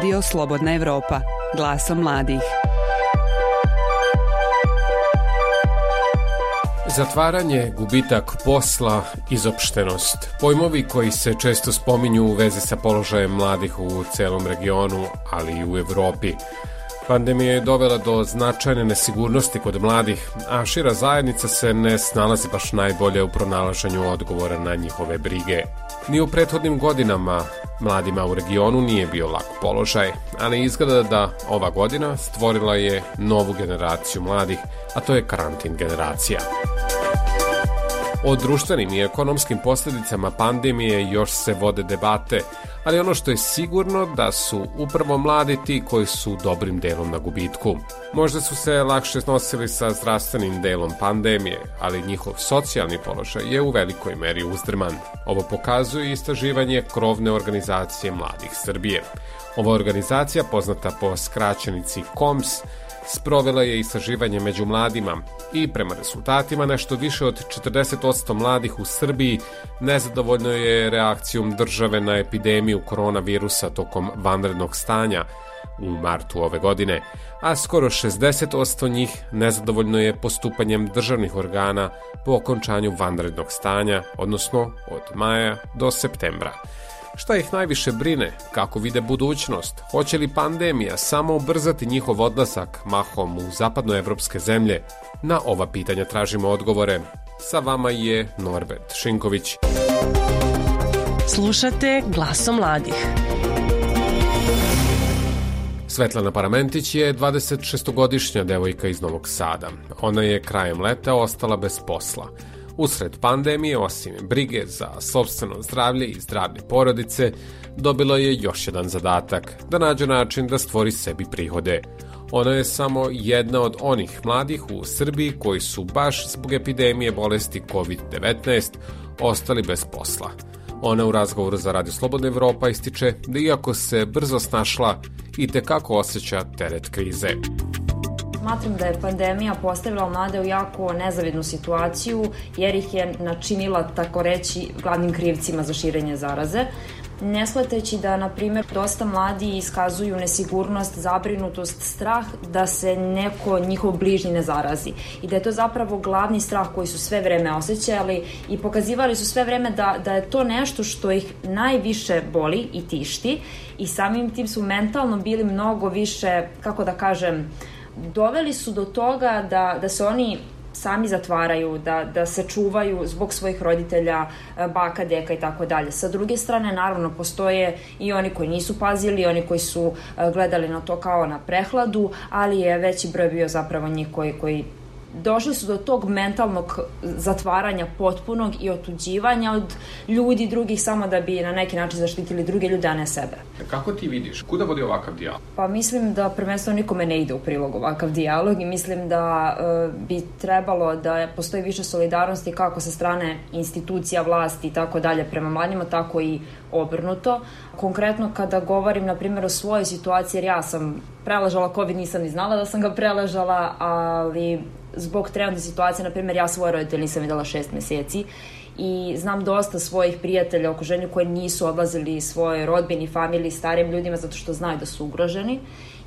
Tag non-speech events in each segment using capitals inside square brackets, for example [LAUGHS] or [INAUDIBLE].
Radio Slobodna Evropa, glasom mladih. Zatvaranje, gubitak posla, izopštenost. Pojmovi koji se često spominju u vezi sa položajem mladih u celom regionu, ali i u Evropi. Pandemija je dovela do značajne nesigurnosti kod mladih, a šira zajednica se ne snalazi baš najbolje u pronalaženju odgovora na njihove brige. Ni u prethodnim godinama mladima u regionu nije bio lak položaj, ali izgleda da ova godina stvorila je novu generaciju mladih, a to je karantin generacija. O društvenim i ekonomskim posledicama pandemije još se vode debate, ali ono što je sigurno da su upravo mladi ti koji su dobrim delom na gubitku. Možda su se lakše snosili sa zdravstvenim delom pandemije, ali njihov socijalni položaj je u velikoj meri uzdrman. Ovo pokazuje istraživanje krovne organizacije Mladih Srbije. Ova organizacija, poznata po skraćenici KOMS, sprovela je istraživanje među mladima i prema rezultatima nešto više od 40% mladih u Srbiji nezadovoljno je reakcijom države na epidemiju koronavirusa tokom vanrednog stanja u martu ove godine, a skoro 60% njih nezadovoljno je postupanjem državnih organa po okončanju vanrednog stanja, odnosno od maja do septembra. Šta ih najviše brine? Kako vide budućnost? Hoće li pandemija samo ubrzati njihov odlasak mahom u zapadnoevropske zemlje? Na ova pitanja tražimo odgovore. Sa vama je Norbert Šinković. Slušate glasom mladih. Svetlana Paramentić je 26-godišnja devojka iz Novog Sada. Ona je krajem leta ostala bez posla. Usred pandemije, osim brige za sobstveno zdravlje i zdravlje porodice, dobila je još jedan zadatak, da nađe način da stvori sebi prihode. Ona je samo jedna od onih mladih u Srbiji koji su baš zbog epidemije bolesti COVID-19 ostali bez posla. Ona u razgovoru za Radio Slobodna Evropa ističe da iako se brzo snašla i tekako osjeća teret krize. Smatram da je pandemija postavila mlade u jako nezavidnu situaciju jer ih je načinila, tako reći, glavnim krivcima za širenje zaraze ne shvatajući da, na primjer, dosta mladi iskazuju nesigurnost, zabrinutost, strah da se neko njihov bližnji ne zarazi. I da je to zapravo glavni strah koji su sve vreme osjećali i pokazivali su sve vreme da, da je to nešto što ih najviše boli i tišti i samim tim su mentalno bili mnogo više, kako da kažem, doveli su do toga da, da se oni sami zatvaraju, da, da se čuvaju zbog svojih roditelja, e, baka, deka i tako dalje. Sa druge strane, naravno, postoje i oni koji nisu pazili, oni koji su e, gledali na to kao na prehladu, ali je veći broj bio zapravo njih koji, koji došli su do tog mentalnog zatvaranja potpunog i otuđivanja od ljudi drugih samo da bi na neki način zaštitili druge ljude, a ne sebe. Kako ti vidiš? Kuda vodi ovakav dijalog? Pa mislim da prvenstveno nikome ne ide u prilog ovakav dijalog i mislim da e, bi trebalo da postoji više solidarnosti kako sa strane institucija, vlasti i tako dalje prema mladima, tako i obrnuto. Konkretno kada govorim, na primjer, o svojoj situaciji, jer ja sam preležala COVID, nisam ni znala da sam ga preležala, ali zbog trenutne situacije, na primjer, ja svoje roditelje nisam videla šest meseci i znam dosta svojih prijatelja, okruženju koji nisu odlazili svoje rodbini, familiji, starim ljudima zato što znaju da su ugroženi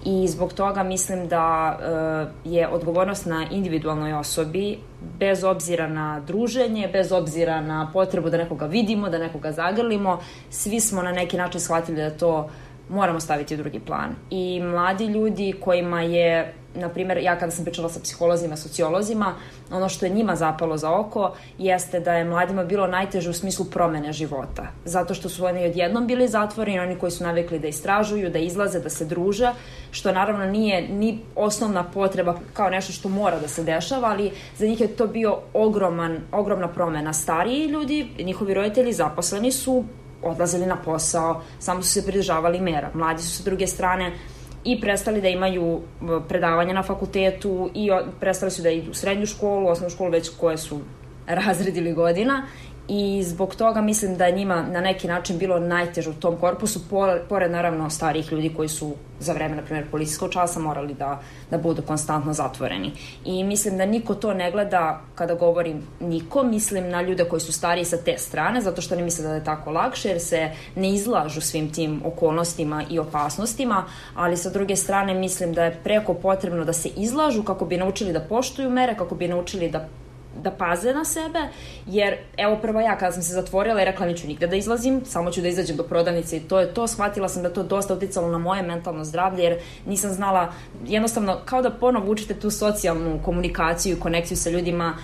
i zbog toga mislim da uh, je odgovornost na individualnoj osobi bez obzira na druženje, bez obzira na potrebu da nekoga vidimo, da nekoga zagrlimo, svi smo na neki način shvatili da to moramo staviti u drugi plan. I mladi ljudi kojima je na primjer, ja kada sam pričala sa psiholozima, sociolozima, ono što je njima zapalo za oko jeste da je mladima bilo najteže u smislu promene života. Zato što su oni odjednom bili zatvoreni, oni koji su navikli da istražuju, da izlaze, da se druže, što naravno nije ni osnovna potreba kao nešto što mora da se dešava, ali za njih je to bio ogroman, ogromna promena. Stariji ljudi, njihovi roditelji zaposleni su odlazili na posao, samo su se pridržavali mera. Mladi su sa druge strane i prestali da imaju predavanja na fakultetu i prestali su da idu u srednju školu, osnovnu školu već koje su [LAUGHS] razredili godina i zbog toga mislim da je njima na neki način bilo najteže u tom korpusu, pored naravno starijih ljudi koji su za vreme, na primjer, policijskog časa morali da, da budu konstantno zatvoreni. I mislim da niko to ne gleda kada govorim niko, mislim na ljude koji su stariji sa te strane, zato što ne misle da je tako lakše, jer se ne izlažu svim tim okolnostima i opasnostima, ali sa druge strane mislim da je preko potrebno da se izlažu kako bi naučili da poštuju mere, kako bi naučili da da paze na sebe, jer evo prvo ja kada sam se zatvorila i rekla neću nigde da izlazim, samo ću da izađem do prodavnice i to je to, shvatila sam da to dosta uticalo na moje mentalno zdravlje, jer nisam znala, jednostavno kao da ponovo učite tu socijalnu komunikaciju i konekciju sa ljudima,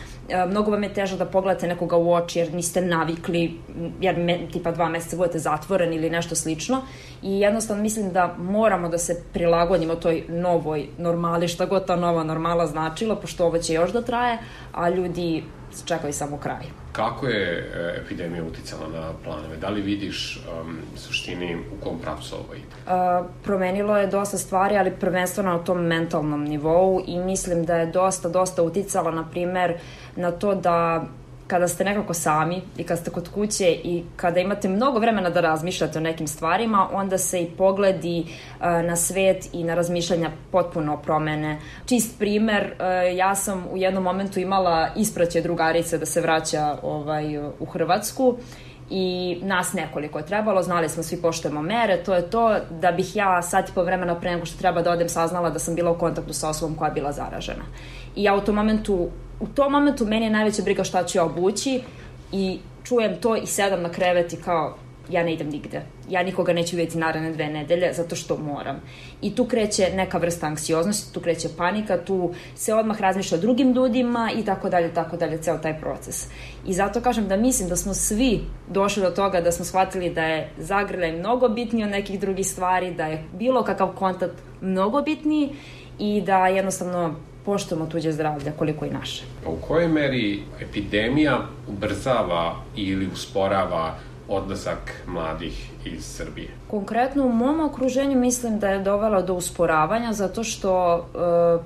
mnogo vam je teže da pogledate nekoga u oči jer niste navikli, jer me, tipa dva meseca budete zatvoreni ili nešto slično. I jednostavno mislim da moramo da se prilagodimo toj novoj normali, šta god ta nova normala značila, pošto ovo će još da traje, a ljudi čekaju samo kraj. Kako je e, epidemija uticala na planove? Da li vidiš um, suštini u kom pravcu ovo ide? Uh, promenilo je dosta stvari, ali prvenstveno na tom mentalnom nivou i mislim da je dosta, dosta uticala, na primer, na to da kada ste nekako sami i kada ste kod kuće i kada imate mnogo vremena da razmišljate o nekim stvarima, onda se i pogledi uh, na svet i na razmišljanja potpuno promene. Čist primer, uh, ja sam u jednom momentu imala ispraće drugarice da se vraća ovaj, u Hrvatsku i nas nekoliko je trebalo, znali smo svi poštujemo mere, to je to da bih ja sat i po vremena pre nego što treba da odem saznala da sam bila u kontaktu sa osobom koja je bila zaražena. I ja u tom momentu u tom momentu meni je najveća briga šta ću ja obući i čujem to i sedam na krevet i kao ja ne idem nigde. Ja nikoga neću vidjeti naredne dve nedelje zato što moram. I tu kreće neka vrsta anksioznosti, tu kreće panika, tu se odmah razmišlja o drugim ljudima i tako dalje, tako dalje, ceo taj proces. I zato kažem da mislim da smo svi došli do toga da smo shvatili da je zagrljaj mnogo bitniji od nekih drugih stvari, da je bilo kakav kontakt mnogo bitniji i da jednostavno poštujemo tuđe zdravlje koliko i naše. A u kojoj meri epidemija ubrzava ili usporava odlazak mladih iz Srbije? Konkretno u mom okruženju mislim da je dovela do usporavanja zato što e,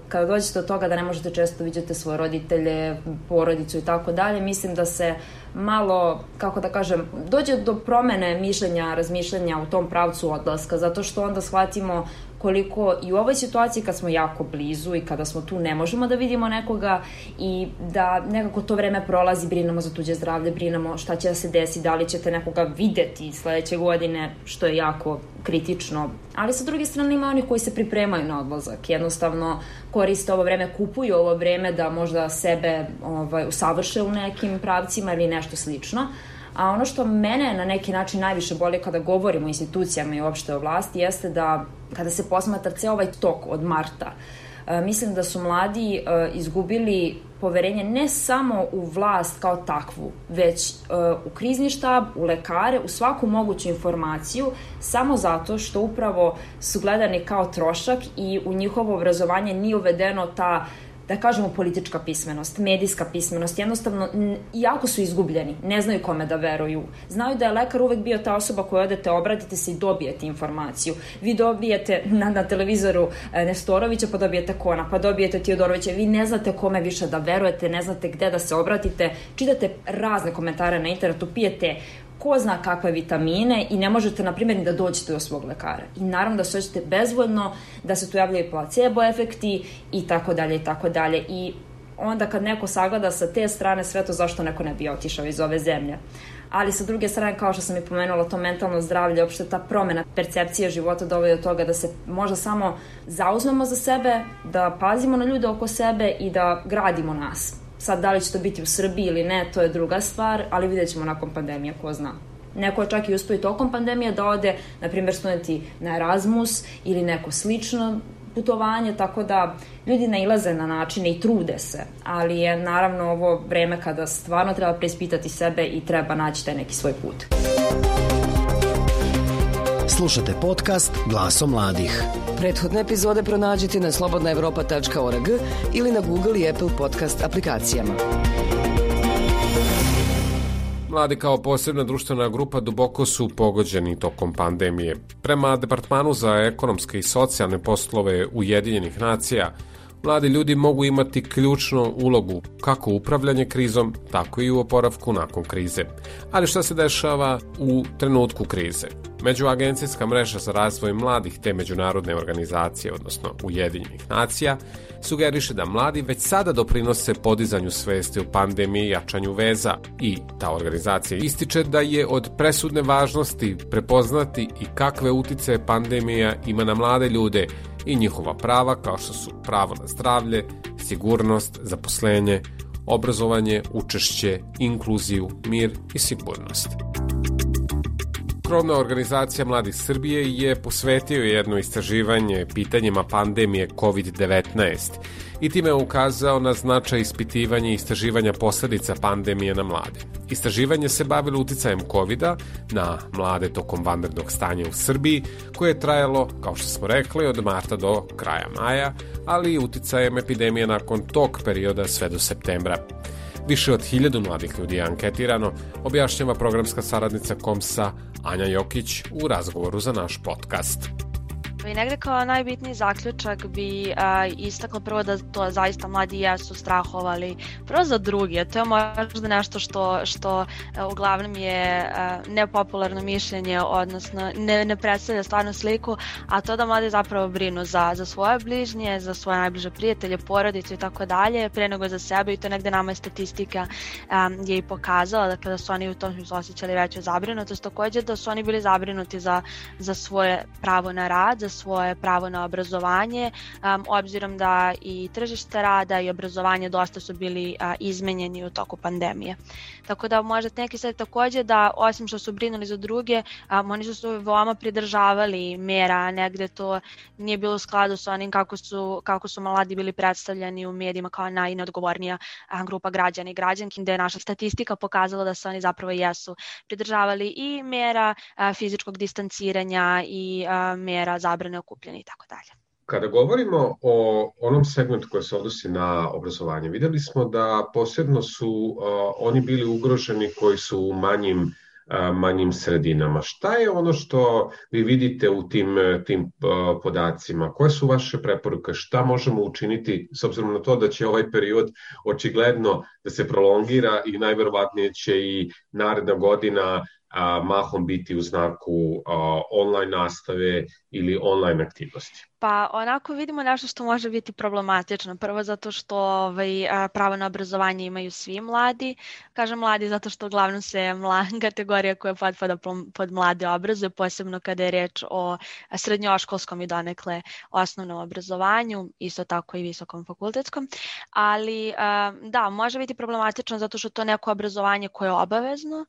kada dođete do toga da ne možete često vidjeti svoje roditelje, porodicu i tako dalje, mislim da se malo, kako da kažem, dođe do promene mišljenja, razmišljanja u tom pravcu odlaska, zato što onda shvatimo koliko i u ovoj situaciji kad smo jako blizu i kada smo tu ne možemo da vidimo nekoga i da nekako to vreme prolazi, brinemo za tuđe zdravlje, brinemo šta će da se desi, da li ćete nekoga videti sledeće godine, što je jako kritično. Ali sa druge strane ima onih koji se pripremaju na odlazak, jednostavno koriste ovo vreme, kupuju ovo vreme da možda sebe ovaj, usavrše u nekim pravcima ili nešto slično. A ono što mene na neki način najviše boli kada govorimo o institucijama i uopšte o vlasti jeste da kada se posmatra ceo ovaj tok od marta, e, mislim da su mladi e, izgubili poverenje ne samo u vlast kao takvu, već e, u krizni štab, u lekare, u svaku moguću informaciju, samo zato što upravo su gledani kao trošak i u njihovo obrazovanje nije uvedeno ta da kažemo politička pismenost, medijska pismenost, jednostavno, jako su izgubljeni, ne znaju kome da veruju. Znaju da je lekar uvek bio ta osoba koja odete, obratite se i dobijete informaciju. Vi dobijete na, na televizoru e, Nestorovića, pa dobijete Kona, pa dobijete Tiodorovića, vi ne znate kome više da verujete, ne znate gde da se obratite, čitate razne komentare na internetu, pijete ko zna kakve vitamine i ne možete, na primjer, ni da dođete do svog lekara. I naravno da se osjećate bezvoljno, da se tu javljaju placebo efekti i tako dalje i tako dalje. I onda kad neko sagleda sa te strane sve to zašto neko ne bi otišao iz ove zemlje. Ali sa druge strane, kao što sam i pomenula, to mentalno zdravlje, uopšte ta promena percepcije života dovode do toga da se možda samo zauzmemo za sebe, da pazimo na ljude oko sebe i da gradimo nas. Sad, da li će to biti u Srbiji ili ne, to je druga stvar, ali vidjet ćemo nakon pandemije, ko zna. Neko je čak i uspio tokom pandemije da ode, na primjer, studenti na Erasmus ili neko slično putovanje, tako da ljudi nailaze na načine i trude se, ali je naravno ovo vreme kada stvarno treba preispitati sebe i treba naći taj neki svoj put. Slušate podcast Glaso mladih. Prethodne epizode pronađite na slobodnaevropa.org ili na Google i Apple podcast aplikacijama. Mladi kao posebna društvena grupa duboko su pogođeni tokom pandemije. Prema Departmanu za ekonomske i socijalne poslove Ujedinjenih nacija, mladi ljudi mogu imati ključnu ulogu kako u upravljanje krizom, tako i u oporavku nakon krize. Ali šta se dešava u trenutku krize? Međuagencijska mreža za razvoj mladih te međunarodne organizacije, odnosno Ujedinjenih nacija, sugeriše da mladi već sada doprinose podizanju svesti u pandemiji i jačanju veza i ta organizacija ističe da je od presudne važnosti prepoznati i kakve utice pandemija ima na mlade ljude i njihova prava kao što su pravo na zdravlje, sigurnost, zaposlenje, obrazovanje, učešće, inkluziju, mir i sigurnost. Krovna organizacija Mladih Srbije je posvetio jedno istraživanje pitanjima pandemije COVID-19 i time je ukazao na značaj ispitivanja i istraživanja posledica pandemije na mlade. Istraživanje se bavilo uticajem covid na mlade tokom vanrednog stanja u Srbiji, koje je trajalo, kao što smo rekli, od marta do kraja maja, ali i uticajem epidemije nakon tog perioda sve do septembra. Više od hiljadu mladih ljudi je anketirano, objašnjava programska saradnica Komsa Anja Jokić u razgovoru za naš podcast. I negde kao najbitniji zaključak bi a, istakla prvo da to zaista mladi jesu strahovali prvo za druge, to je možda nešto što, što a, uglavnom je a, nepopularno mišljenje, odnosno ne, ne predstavlja stvarno sliku, a to da mladi zapravo brinu za, za svoje bližnje, za svoje najbliže prijatelje, porodice i tako dalje, pre nego za sebe i to negde nama je statistika a, je i pokazala, dakle da su oni u tom smislu osjećali veću zabrinutost, takođe da su oni bili zabrinuti za, za svoje pravo na rad, za svoje pravo na obrazovanje, um, obzirom da i tržište rada i obrazovanje dosta su bili a, izmenjeni u toku pandemije. Tako da možete neki sad takođe da osim što su brinuli za druge, um, oni su se veoma pridržavali mera, negde to nije bilo u skladu sa onim kako su, kako su mladi bili predstavljeni u medijima kao najneodgovornija grupa građana i građanki, gde je naša statistika pokazala da se oni zapravo jesu pridržavali i mera a, fizičkog distanciranja i a, mera zabrane okupljanja i tako dalje. Kada govorimo o onom segmentu koji se odnosi na obrazovanje, videli smo da posebno su uh, oni bili ugroženi koji su u manjim uh, manjim sredinama. Šta je ono što vi vidite u tim, tim podacima? Koje su vaše preporuke? Šta možemo učiniti s obzirom na to da će ovaj period očigledno da se prolongira i najverovatnije će i naredna godina a, mahom biti u znaku a, online nastave ili online aktivnosti? Pa onako vidimo nešto što može biti problematično. Prvo zato što ovaj, pravo na obrazovanje imaju svi mladi. Kažem mladi zato što uglavnom se mla, [LAUGHS] kategorija koja potpada pod mlade obrazuje, posebno kada je reč o srednjoškolskom i donekle osnovnom obrazovanju, isto tako i visokom fakultetskom. Ali da, može biti problematično zato što to neko obrazovanje koje je obavezno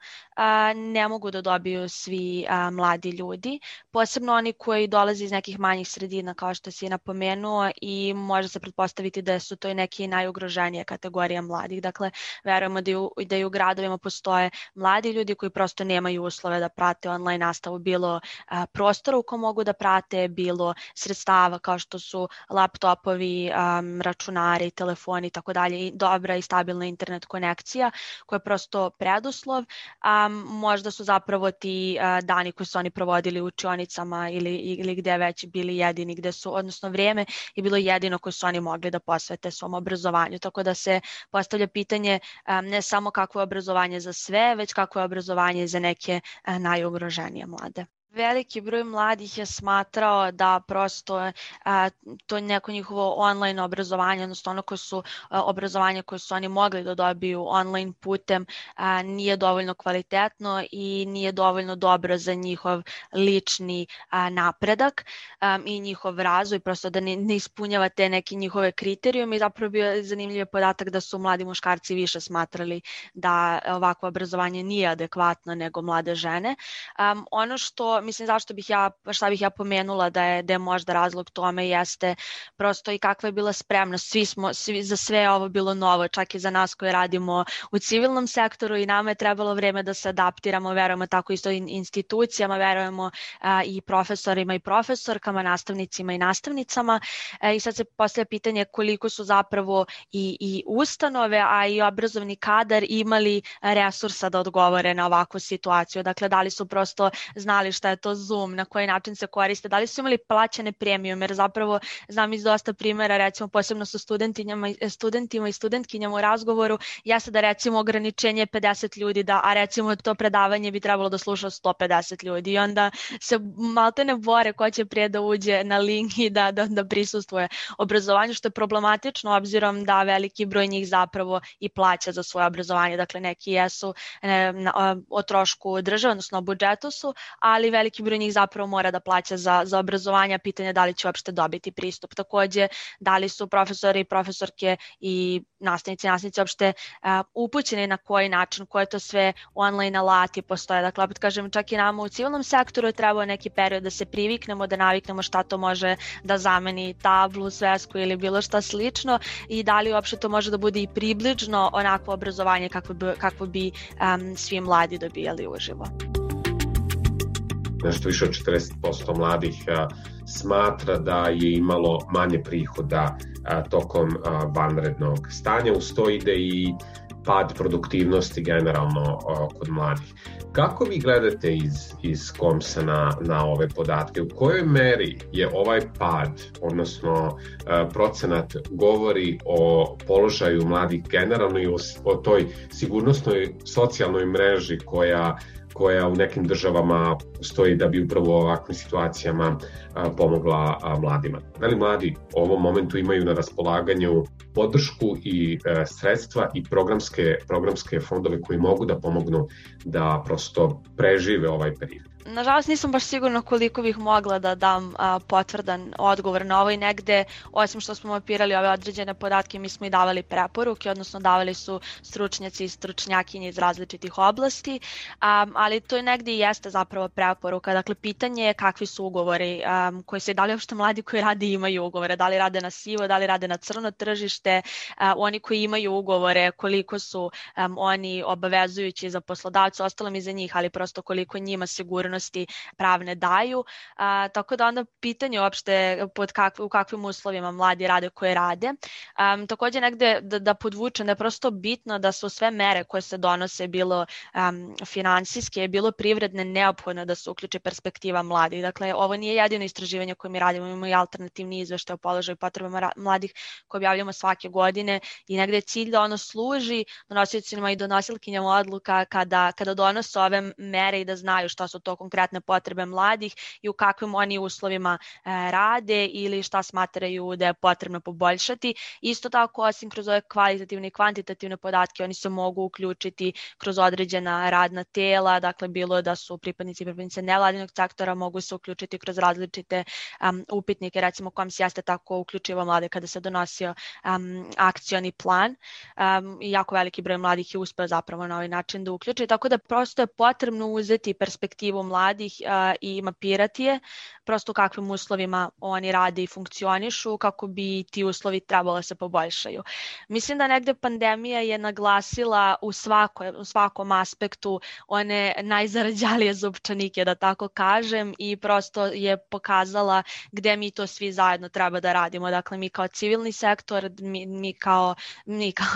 ne mogu da dobiju svi mladi ljudi, posebno oni koji dolaze iz nekih manjih sredina kao što si napomenuo i može se pretpostaviti da su to i neke najugroženije kategorije mladih. Dakle, verujemo da i, u, da i u gradovima postoje mladi ljudi koji prosto nemaju uslove da prate online nastavu, bilo a, prostora u kom mogu da prate, bilo sredstava kao što su laptopovi, a, računari, telefoni i tako dalje i dobra i stabilna internet konekcija koja je prosto preduslov. A, možda su zapravo ti a, dani koji su oni provodili u učionicama ili, ili gde već bili jedini, gde su, odnosno vrijeme je bilo jedino koje su oni mogli da posvete svom obrazovanju. Tako da se postavlja pitanje ne samo kakvo je obrazovanje za sve, već kakvo je obrazovanje za neke najugroženije mlade. Veliki broj mladih je smatrao da prosto a, to neko njihovo online obrazovanje, odnosno ono koje su a, obrazovanje koje su oni mogli da dobiju online putem a, nije dovoljno kvalitetno i nije dovoljno dobro za njihov lični a, napredak a, i njihov razvoj, prosto da ne, ne ispunjava te neke njihove kriterijume i zapravo bio zanimljiv podatak da su mladi muškarci više smatrali da ovako obrazovanje nije adekvatno nego mlade žene. Um, ono što mislim zašto bih ja, šta bih ja pomenula da je, da je možda razlog tome jeste prosto i kakva je bila spremnost. Svi smo, svi, za sve ovo bilo novo, čak i za nas koji radimo u civilnom sektoru i nama je trebalo vreme da se adaptiramo, verujemo tako isto i institucijama, verujemo a, i profesorima i profesorkama, nastavnicima i nastavnicama e, i sad se postavlja pitanje koliko su zapravo i, i ustanove, a i obrazovni kadar imali resursa da odgovore na ovakvu situaciju. Dakle, da li su prosto znali šta je to Zoom, na koji način se koriste, da li su imali plaćene premium, jer zapravo znam iz dosta primjera, recimo posebno sa studentinjama, studentima i studentkinjama u razgovoru, jeste da recimo ograničenje 50 ljudi, da, a recimo to predavanje bi trebalo da sluša 150 ljudi i onda se malte ne bore ko će prije da uđe na link i da, da, da prisustuje obrazovanju, što je problematično obzirom da veliki broj njih zapravo i plaća za svoje obrazovanje, dakle neki jesu ne, na, o trošku države, odnosno o budžetu su, ali veliki broj njih zapravo mora da plaća za, za obrazovanje, pitanje da li će uopšte dobiti pristup. Takođe, da li su profesori i profesorke i nastavnici i nastavnici uopšte uh, upućeni na koji način, koje to sve online alati postoje. Dakle, opet kažem, čak i nama u civilnom sektoru je trebao neki period da se priviknemo, da naviknemo šta to može da zameni tablu, svesku ili bilo šta slično i da li uopšte to može da bude i približno onako obrazovanje kako bi, kako bi um, svi mladi dobijali uživo. Nešto više od 40% mladih smatra da je imalo manje prihoda tokom vanrednog stanja. Uz to ide i pad produktivnosti generalno kod mladih. Kako vi gledate iz, iz Komsa na, na ove podatke? U kojoj meri je ovaj pad, odnosno procenat, govori o položaju mladih generalno i o, o toj sigurnosnoj socijalnoj mreži koja koja u nekim državama stoji da bi upravo u ovakvim situacijama pomogla mladima. Veli mladi u ovom momentu imaju na raspolaganju podršku i e, sredstva i programske, programske fondove koji mogu da pomognu da prosto prežive ovaj period. Nažalost nisam baš sigurna koliko bih mogla da dam a, potvrdan odgovor na ovo i negde, osim što smo mapirali ove određene podatke, mi smo i davali preporuke, odnosno davali su stručnjaci i stručnjakinje iz različitih oblasti, a, ali to je negde i jeste zapravo preporuka. Dakle, pitanje je kakvi su ugovori a, koji se, da li uopšte mladi koji rade imaju ugovore, da li rade na sivo, da li rade na crno tržište, a, oni koji imaju ugovore, koliko su a, oni obavezujući za poslodavca, ostalo mi za njih, ali prosto koliko njima sigurno sigurnosti pravne daju. A, tako da onda pitanje uopšte pod kakv, u kakvim uslovima mladi rade koje rade. Um, takođe negde da, da podvučem da je prosto bitno da su sve mere koje se donose bilo um, finansijske, bilo privredne neophodno da se uključi perspektiva mladih. Dakle, ovo nije jedino istraživanje koje mi radimo, imamo i alternativni izveštaj o položaju potrebama mladih koje objavljamo svake godine i negde je cilj da ono služi donosiocima i donosilkinjama odluka kada, kada donose ove mere i da znaju šta su to konkretne potrebe mladih i u kakvim oni uslovima e, rade ili šta smatraju da je potrebno poboljšati. Isto tako, osim kroz ove kvalitativne i kvantitativne podatke, oni se mogu uključiti kroz određena radna tela, dakle bilo da su pripadnici i pripadnice nevladinog sektora, mogu se uključiti kroz različite um, upitnike, recimo kom se jeste tako uključivo mlade kada se donosio um, akcioni plan um, jako veliki broj mladih je uspeo zapravo na ovaj način da uključi, tako da prosto je potrebno uzeti perspektivu mladih a, i mapirati je, prosto u kakvim uslovima oni rade i funkcionišu, kako bi ti uslovi trebalo da se poboljšaju. Mislim da negde pandemija je naglasila u, svako, u svakom aspektu one najzarađalije zupčanike, da tako kažem, i prosto je pokazala gde mi to svi zajedno treba da radimo. Dakle, mi kao civilni sektor, mi, mi kao, mi kao,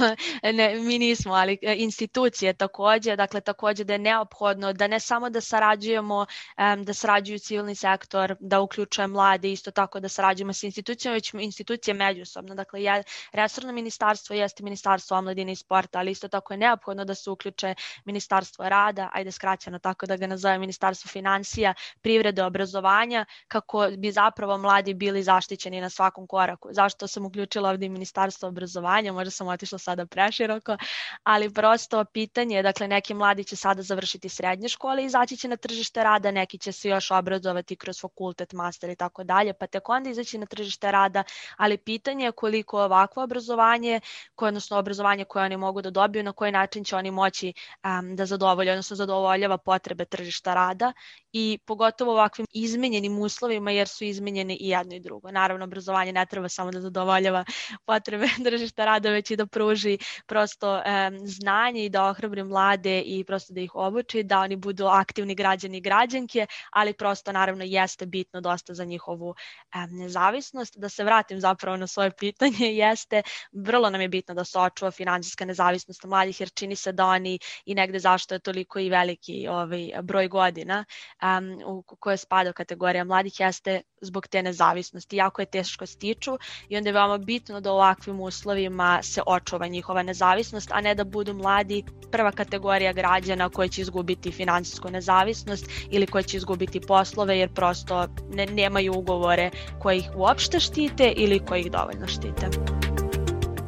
[LAUGHS] ne, mi nismo, ali e, institucije takođe, dakle takođe da je neophodno da ne samo da sarađujemo sarađujemo, da sarađuju civilni sektor, da uključuje mlade, isto tako da sarađujemo sa institucijama, već institucije međusobno. Dakle, ja, resorno ministarstvo jeste ministarstvo omladine i sporta, ali isto tako je neophodno da se uključe ministarstvo rada, ajde skraćeno tako da ga nazove ministarstvo financija, privrede, obrazovanja, kako bi zapravo mladi bili zaštićeni na svakom koraku. Zašto sam uključila ovde i ministarstvo obrazovanja, možda sam otišla sada preširoko, ali prosto pitanje, dakle, neki mladi će sada završiti srednje škole i izaći će na tržište tržište rada, neki će se još obrazovati kroz fakultet, master i tako dalje, pa tek onda izaći na tržište rada, ali pitanje je koliko ovakvo obrazovanje, koje, odnosno obrazovanje koje oni mogu da dobiju, na koji način će oni moći um, da zadovolje, odnosno zadovoljava potrebe tržišta rada i pogotovo ovakvim izmenjenim uslovima jer su izmenjeni i jedno i drugo. Naravno, obrazovanje ne treba samo da zadovoljava potrebe [LAUGHS] tržišta rada, već i da pruži prosto um, znanje i da ohrabri mlade i prosto da ih obuči, da oni budu aktivni građani građani i građanke, ali prosto naravno jeste bitno dosta za njihovu nezavisnost. Da se vratim zapravo na svoje pitanje, [LAUGHS] jeste vrlo nam je bitno da se očuva finansijska nezavisnost mladih, jer čini se da oni i negde zašto je toliko i veliki ovaj, broj godina um, u koje spada kategorija mladih jeste zbog te nezavisnosti. Jako je teško stiču i onda je veoma bitno da u ovakvim uslovima se očuva njihova nezavisnost, a ne da budu mladi prva kategorija građana koja će izgubiti finansijsku nezavisnost ili koja će izgubiti poslove jer prosto ne, nemaju ugovore koji ih uopšte štite ili koji ih dovoljno štite.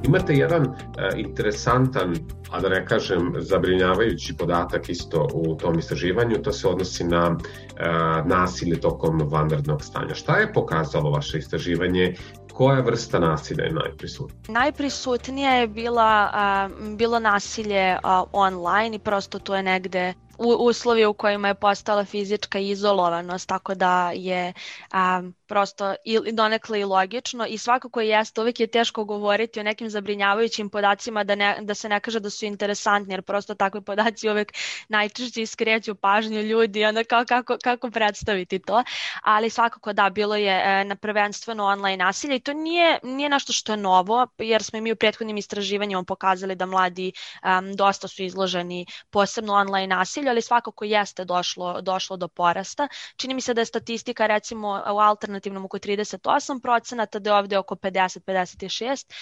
Imate jedan uh, interesantan, a da ne kažem zabrinjavajući podatak isto u tom istraživanju, to se odnosi na uh, nasilje tokom vanrednog stanja. Šta je pokazalo vaše istraživanje koja vrsta nasilja je najprisutnija? Najprisutnija je bila, uh, bilo nasilje uh, online i prosto to je negde u uslovi u kojima je postala fizička izolovanost, tako da je um, prosto i donekle i logično i svakako jeste, uvek je teško govoriti o nekim zabrinjavajućim podacima da, ne, da se ne kaže da su interesantni, jer prosto takvi podaci uvek najčešće iskreću pažnju ljudi, onda kao kako, kako predstaviti to, ali svakako da, bilo je e, na prvenstveno online nasilje i to nije, nije nešto što je novo, jer smo i mi u prethodnim istraživanjima pokazali da mladi um, dosta su izloženi posebno online nasilju, ali svakako jeste došlo, došlo do porasta. Čini mi se da je statistika recimo u alternativnom oko 38 procenata, da je ovde oko 50-56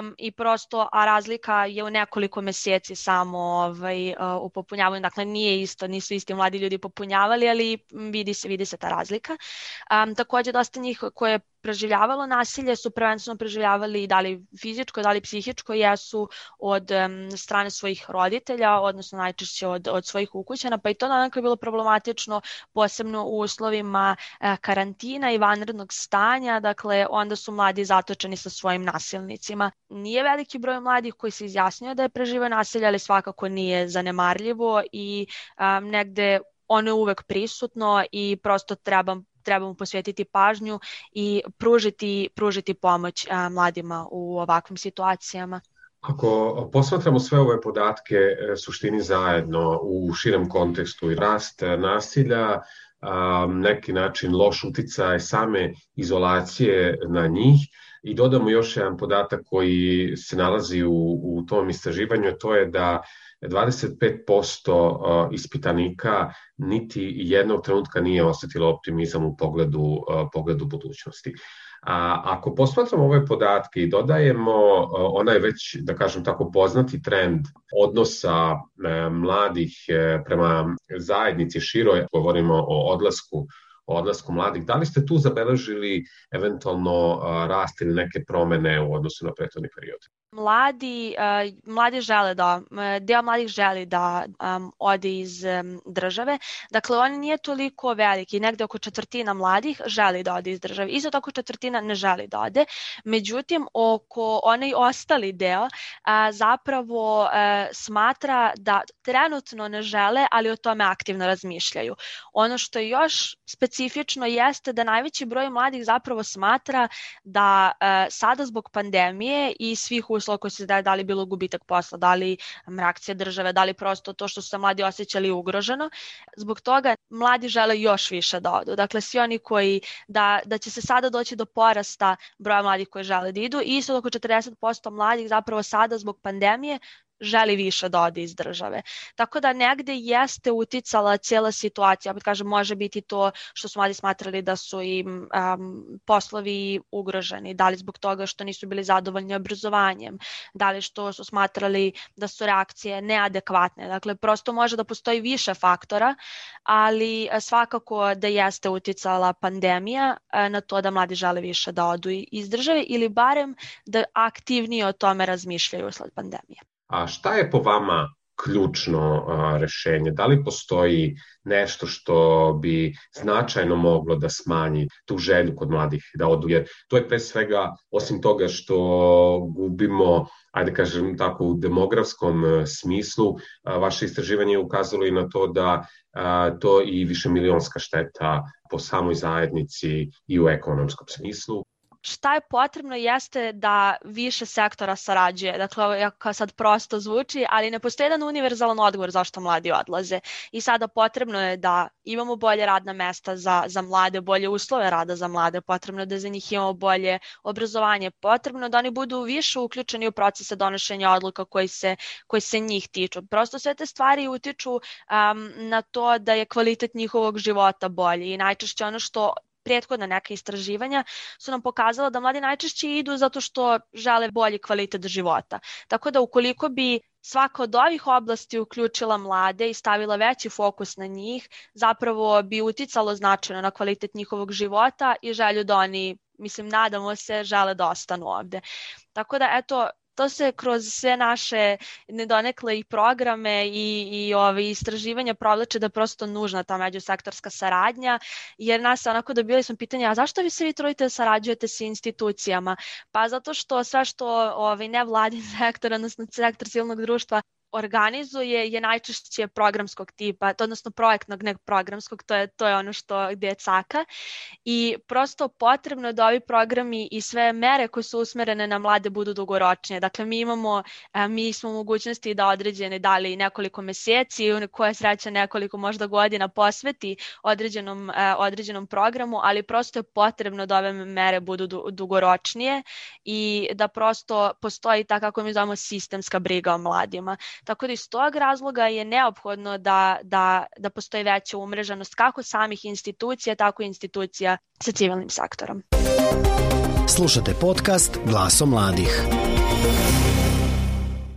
um, i prosto, a razlika je u nekoliko meseci samo ovaj, uh, u popunjavanju, dakle nije isto, nisu isti mladi ljudi popunjavali, ali vidi se, vidi se ta razlika. Um, takođe, dosta njih koje preživljavalo nasilje su prvenstveno preživljavali da li fizičko, da li psihičko, jesu od um, strane svojih roditelja, odnosno najčešće od, od svojih ukućana, pa i to naravno je bilo problematično, posebno u uslovima uh, karantina i vanrednog stanja, dakle onda su mladi zatočeni sa svojim nasilnicima. Nije veliki broj mladih koji se izjasnio da je preživao nasilje, ali svakako nije zanemarljivo i um, negde ono je uvek prisutno i prosto treba trebamo posvetiti pažnju i pružiti, pružiti pomoć a, mladima u ovakvim situacijama. Ako posmatramo sve ove podatke e, suštini zajedno u širem kontekstu i rast e, nasilja, neki način loš uticaj same izolacije na njih i dodamo još jedan podatak koji se nalazi u, u tom istraživanju, to je da 25% ispitanika niti jednog trenutka nije osetilo optimizam u pogledu, pogledu budućnosti. A ako posmatramo ove podatke i dodajemo onaj već, da kažem tako, poznati trend odnosa e, mladih e, prema zajednici široj, govorimo o odlasku o odlasku mladih. Da li ste tu zabeležili eventualno rast ili neke promene u odnosu na prethodni period? Mladi, mladi žele da, deo mladih želi da um, ode iz um, države. Dakle, on nije toliko veliki, negde oko četvrtina mladih želi da ode iz države. Isto tako četvrtina ne želi da ode. Međutim, oko onaj ostali deo uh, zapravo uh, smatra da trenutno ne žele, ali o tome aktivno razmišljaju. Ono što je još specifično jeste da najveći broj mladih zapravo smatra da uh, sada zbog pandemije i svih uslova koji se daje, da li bilo gubitak posla, da li reakcija države, da li prosto to što su se mladi osjećali ugroženo. Zbog toga mladi žele još više da odu. Dakle, svi oni koji, da, da će se sada doći do porasta broja mladih koji žele da idu i isto oko 40% mladih zapravo sada zbog pandemije želi više da ode iz države. Tako da negde jeste uticala cijela situacija, opet kažem, može biti to što su mladi smatrali da su im um, poslovi ugroženi, da li zbog toga što nisu bili zadovoljni obrazovanjem, da li što su smatrali da su reakcije neadekvatne. Dakle, prosto može da postoji više faktora, ali svakako da jeste uticala pandemija na to da mladi žele više da odu iz države ili barem da aktivnije o tome razmišljaju usled pandemije. A šta je po vama ključno a, rešenje? Da li postoji nešto što bi značajno moglo da smanji tu želju kod mladih da odu? Jer to je pre svega, osim toga što gubimo, ajde kažem tako, u demografskom smislu, a, vaše istraživanje je ukazalo i na to da a, to i više milionska šteta po samoj zajednici i u ekonomskom smislu. Šta je potrebno jeste da više sektora sarađuje. Dakle, jako sad prosto zvuči, ali ne postoji jedan univerzalan odgovor zašto mladi odlaze. I sada potrebno je da imamo bolje radna mesta za, za mlade, bolje uslove rada za mlade, potrebno da za njih imamo bolje obrazovanje, potrebno da oni budu više uključeni u procese donošenja odluka koji se, koji se njih tiču. Prosto sve te stvari utiču um, na to da je kvalitet njihovog života bolji i najčešće ono što prethodna neka istraživanja su nam pokazala da mladi najčešće idu zato što žele bolji kvalitet života. Tako da ukoliko bi svaka od ovih oblasti uključila mlade i stavila veći fokus na njih, zapravo bi uticalo značajno na kvalitet njihovog života i želju da oni mislim, nadamo se, žele da ostanu ovde. Tako da, eto, to se kroz sve naše nedonekle i programe i, i ove istraživanja provlače da je prosto nužna ta međusektorska saradnja, jer nas onako dobili smo pitanje, a zašto vi se vi trudite da sarađujete sa institucijama? Pa zato što sve što ovaj, nevladin [LAUGHS] sektor, odnosno sektor civilnog društva organizuje je najčešće programskog tipa, odnosno projektnog, ne programskog, to je, to je ono što gde je caka i prosto potrebno je da ovi programi i sve mere koje su usmerene na mlade budu dugoročnije. Dakle, mi imamo, e, mi smo u mogućnosti da određene dali nekoliko meseci, koja sreća nekoliko možda godina posveti određenom, e, određenom programu, ali prosto je potrebno da ove mere budu dugoročnije i da prosto postoji ta, kako mi zovemo, sistemska briga o mladima. Tako da iz tog razloga je neophodno da, da, da postoji veća umreženost kako samih institucija, tako i institucija sa civilnim sektorom. Slušate podcast Glaso mladih.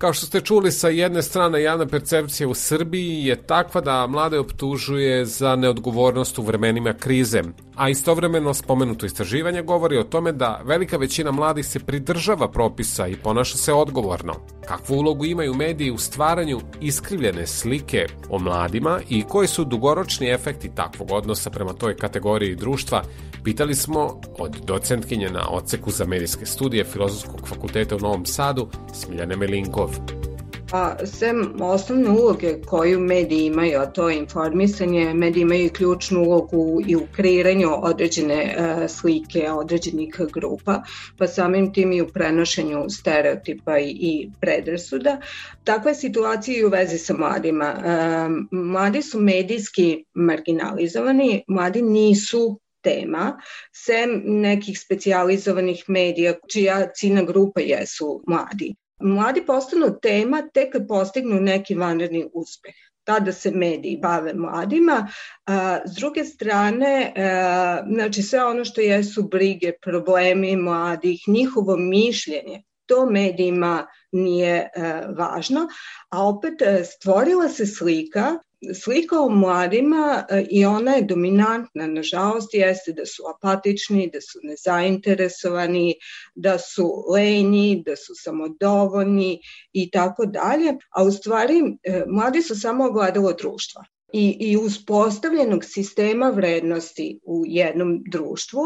Kao što ste čuli, sa jedne strane javna percepcija u Srbiji je takva da mlade optužuje za neodgovornost u vremenima krize, a istovremeno spomenuto istraživanje govori o tome da velika većina mladih se pridržava propisa i ponaša se odgovorno. Kakvu ulogu imaju mediji u stvaranju iskrivljene slike o mladima i koji su dugoročni efekti takvog odnosa prema toj kategoriji društva, pitali smo od docentkinje na oceku za medijske studije Filozofskog fakulteta u Novom Sadu, Smiljane Melinkov. Pa, sem osnovne uloge koju mediji imaju, a to je informisanje, mediji imaju ključnu ulogu i u kreiranju određene e, slike određenih grupa, pa samim tim i u prenošenju stereotipa i, i predrasuda. Takva je situacija i u vezi sa mladima. E, mladi su medijski marginalizovani, mladi nisu tema, sem nekih specijalizovanih medija čija ciljna grupa jesu mladi mladi postanu tema tek kad postignu neki vanredni uspeh tada se mediji bave mladima. A, s druge strane, a, znači sve ono što jesu brige, problemi mladih, njihovo mišljenje, to medijima nije a, važno, a opet stvorila se slika slika o mladima e, i ona je dominantna, nažalost, jeste da su apatični, da su nezainteresovani, da su lenji, da su samodovoljni i tako dalje, a u stvari e, mladi su samo ogledalo društva. I, i uspostavljenog sistema vrednosti u jednom društvu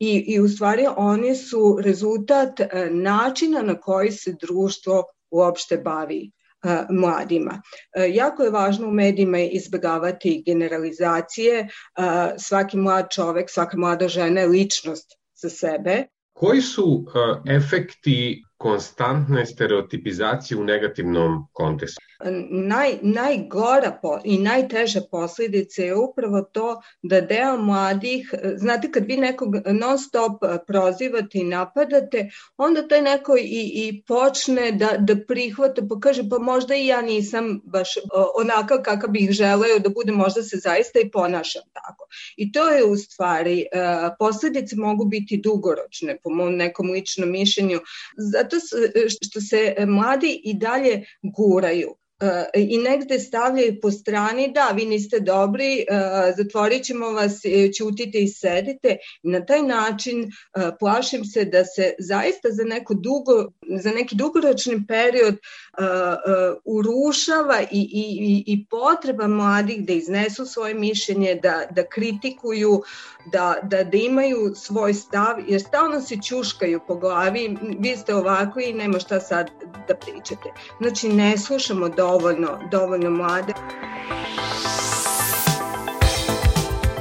i, i u stvari oni su rezultat e, načina na koji se društvo uopšte bavi mladima. Jako je važno u medijima izbegavati generalizacije. Svaki mlad čovek, svaka mlada žena je ličnost za sebe. Koji su efekti konstantne stereotipizacije u negativnom kontekstu? Naj, najgora po, i najteža posledica je upravo to da deo mladih, znate kad vi nekog non stop prozivate i napadate, onda taj neko i, i počne da, da prihvata, pa kaže pa možda i ja nisam baš onakav kakav bih želeo da bude, možda se zaista i ponašam tako. I to je u stvari, posledice mogu biti dugoročne po mom nekom ličnom mišljenju, zato što se mladi i dalje guraju i negde stavljaju po strani, da, vi niste dobri, e, zatvorit ćemo vas, ćutite i sedite. Na taj način e, plašim se da se zaista za, neko dugo, za neki dugoročni period e, urušava i, i, i potreba mladih da iznesu svoje mišljenje, da, da kritikuju, da, da, da imaju svoj stav, jer stalno se čuškaju po glavi, vi ste ovako i nema šta sad da pričate. Znači, ne slušamo dovoljno, dovoljno mlade.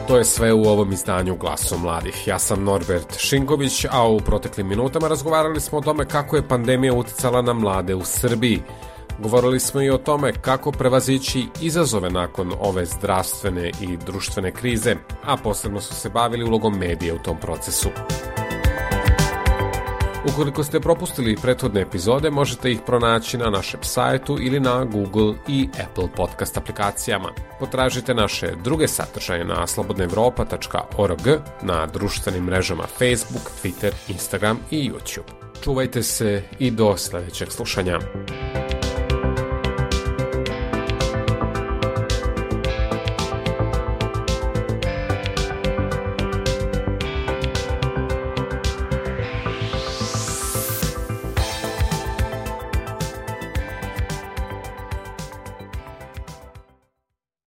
To je sve u ovom izdanju Glasu mladih. Ja sam Norbert Šinković, a u proteklim minutama razgovarali smo o tome kako je pandemija uticala na mlade u Srbiji. Govorili smo i o tome kako prevazići izazove nakon ove zdravstvene i društvene krize, a posebno su se bavili ulogom medija u tom procesu. Ukoliko ste propustili prethodne epizode, možete ih pronaći na našem sajtu ili na Google i Apple podcast aplikacijama. Potražite naše druge sadržaje na slobodnaevropa.org, na društvenim mrežama Facebook, Twitter, Instagram i YouTube. Čuvajte se i do sledećeg slušanja.